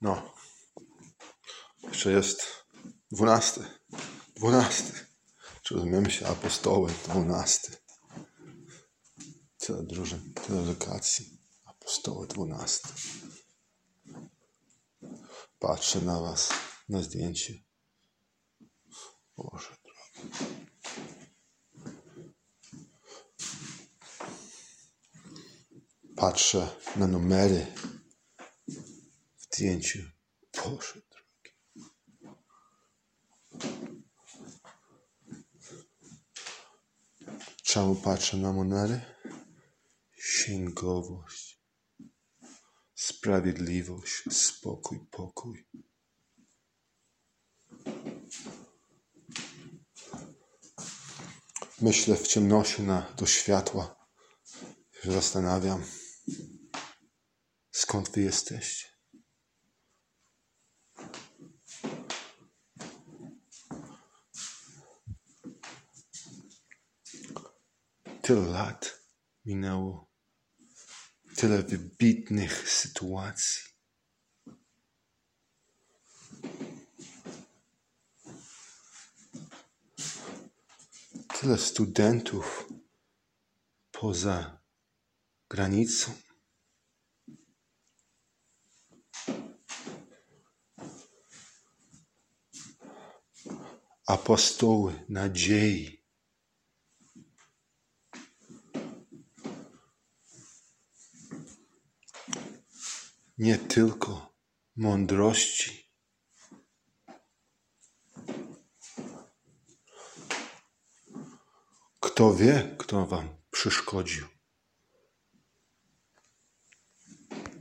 No. Jeszcze jest dwunasty. Dwunasty. Czy rozumiemy się? Apostoły. Dwunasty. Tyle drużyn, tyle lokacji. Apostoły dwunasty. Patrzę na was, na zdjęcie. Boże drogi. Patrzę na numery w zdjęciu. Boże drogi. Czemu patrzę na numery? Księgowość, sprawiedliwość, spokój, pokój. Myślę w ciemności na to światła. Zastanawiam, skąd wy jesteście. Tyle lat minęło, tyle wybitnych sytuacji. Tyle studentów poza granicą. Apostoły nadziei. Nie tylko mądrości. Kto wie, kto wam przeszkodził?